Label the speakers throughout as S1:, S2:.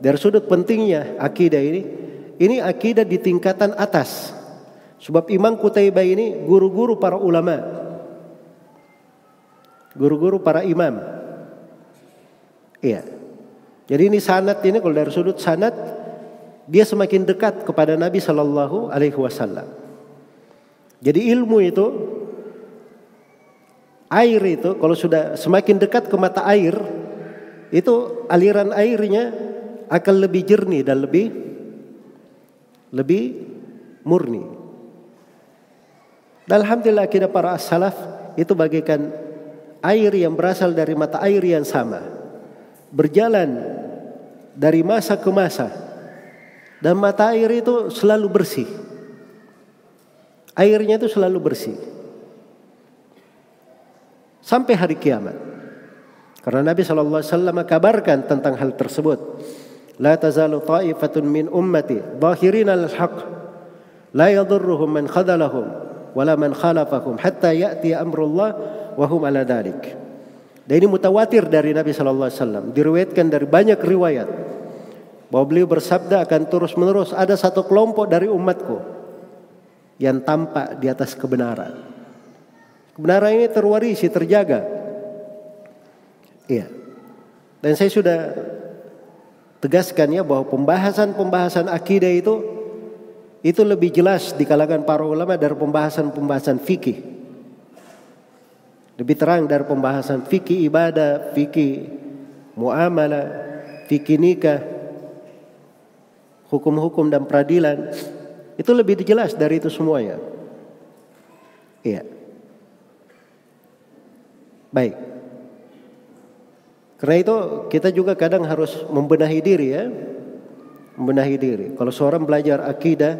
S1: dari sudut pentingnya akidah ini, ini akidah di tingkatan atas. Sebab Imam Kutaibah ini guru-guru para ulama. Guru-guru para imam. Iya. Jadi ini sanat ini kalau dari sudut sanat dia semakin dekat kepada Nabi Shallallahu Alaihi Wasallam. Jadi ilmu itu air itu kalau sudah semakin dekat ke mata air itu aliran airnya akan lebih jernih dan lebih lebih murni. Dan alhamdulillah kita para salaf itu bagaikan air yang berasal dari mata air yang sama. Berjalan dari masa ke masa. Dan mata air itu selalu bersih. Airnya itu selalu bersih. Sampai hari kiamat. Karena Nabi SAW kabarkan tentang hal tersebut. La tazalu ta'ifatun min ummati zahirin al-haq la yadurruhum man khadalahum wala man khalafahum hatta ya'ti amrullah wa hum ala dalik. Dan ini mutawatir dari Nabi sallallahu alaihi wasallam, diriwayatkan dari banyak riwayat bahwa beliau bersabda akan terus-menerus ada satu kelompok dari umatku yang tampak di atas kebenaran. Kebenaran ini terwarisi, terjaga. Iya. Dan saya sudah tegaskan ya bahwa pembahasan-pembahasan akidah itu itu lebih jelas di kalangan para ulama dari pembahasan-pembahasan fikih. Lebih terang dari pembahasan fikih ibadah, fikih muamalah, fikih nikah, hukum-hukum dan peradilan. Itu lebih jelas dari itu semuanya. Iya. Baik. Karena itu kita juga kadang harus membenahi diri ya membenahi diri. Kalau seorang belajar akidah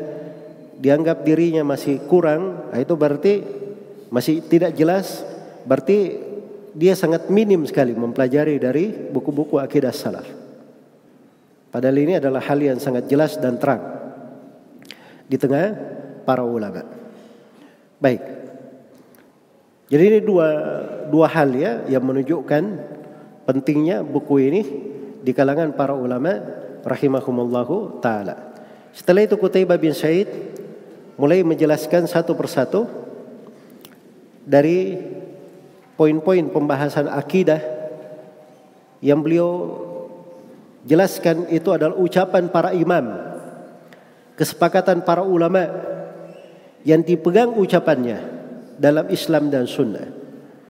S1: dianggap dirinya masih kurang, nah itu berarti masih tidak jelas, berarti dia sangat minim sekali mempelajari dari buku-buku akidah salaf. Padahal ini adalah hal yang sangat jelas dan terang di tengah para ulama. Baik. Jadi ini dua dua hal ya yang menunjukkan pentingnya buku ini di kalangan para ulama rahimahumullahu taala. Setelah itu Qutaibah bin Said mulai menjelaskan satu persatu dari poin-poin pembahasan akidah yang beliau jelaskan itu adalah ucapan para imam, kesepakatan para ulama yang dipegang ucapannya dalam Islam dan Sunnah.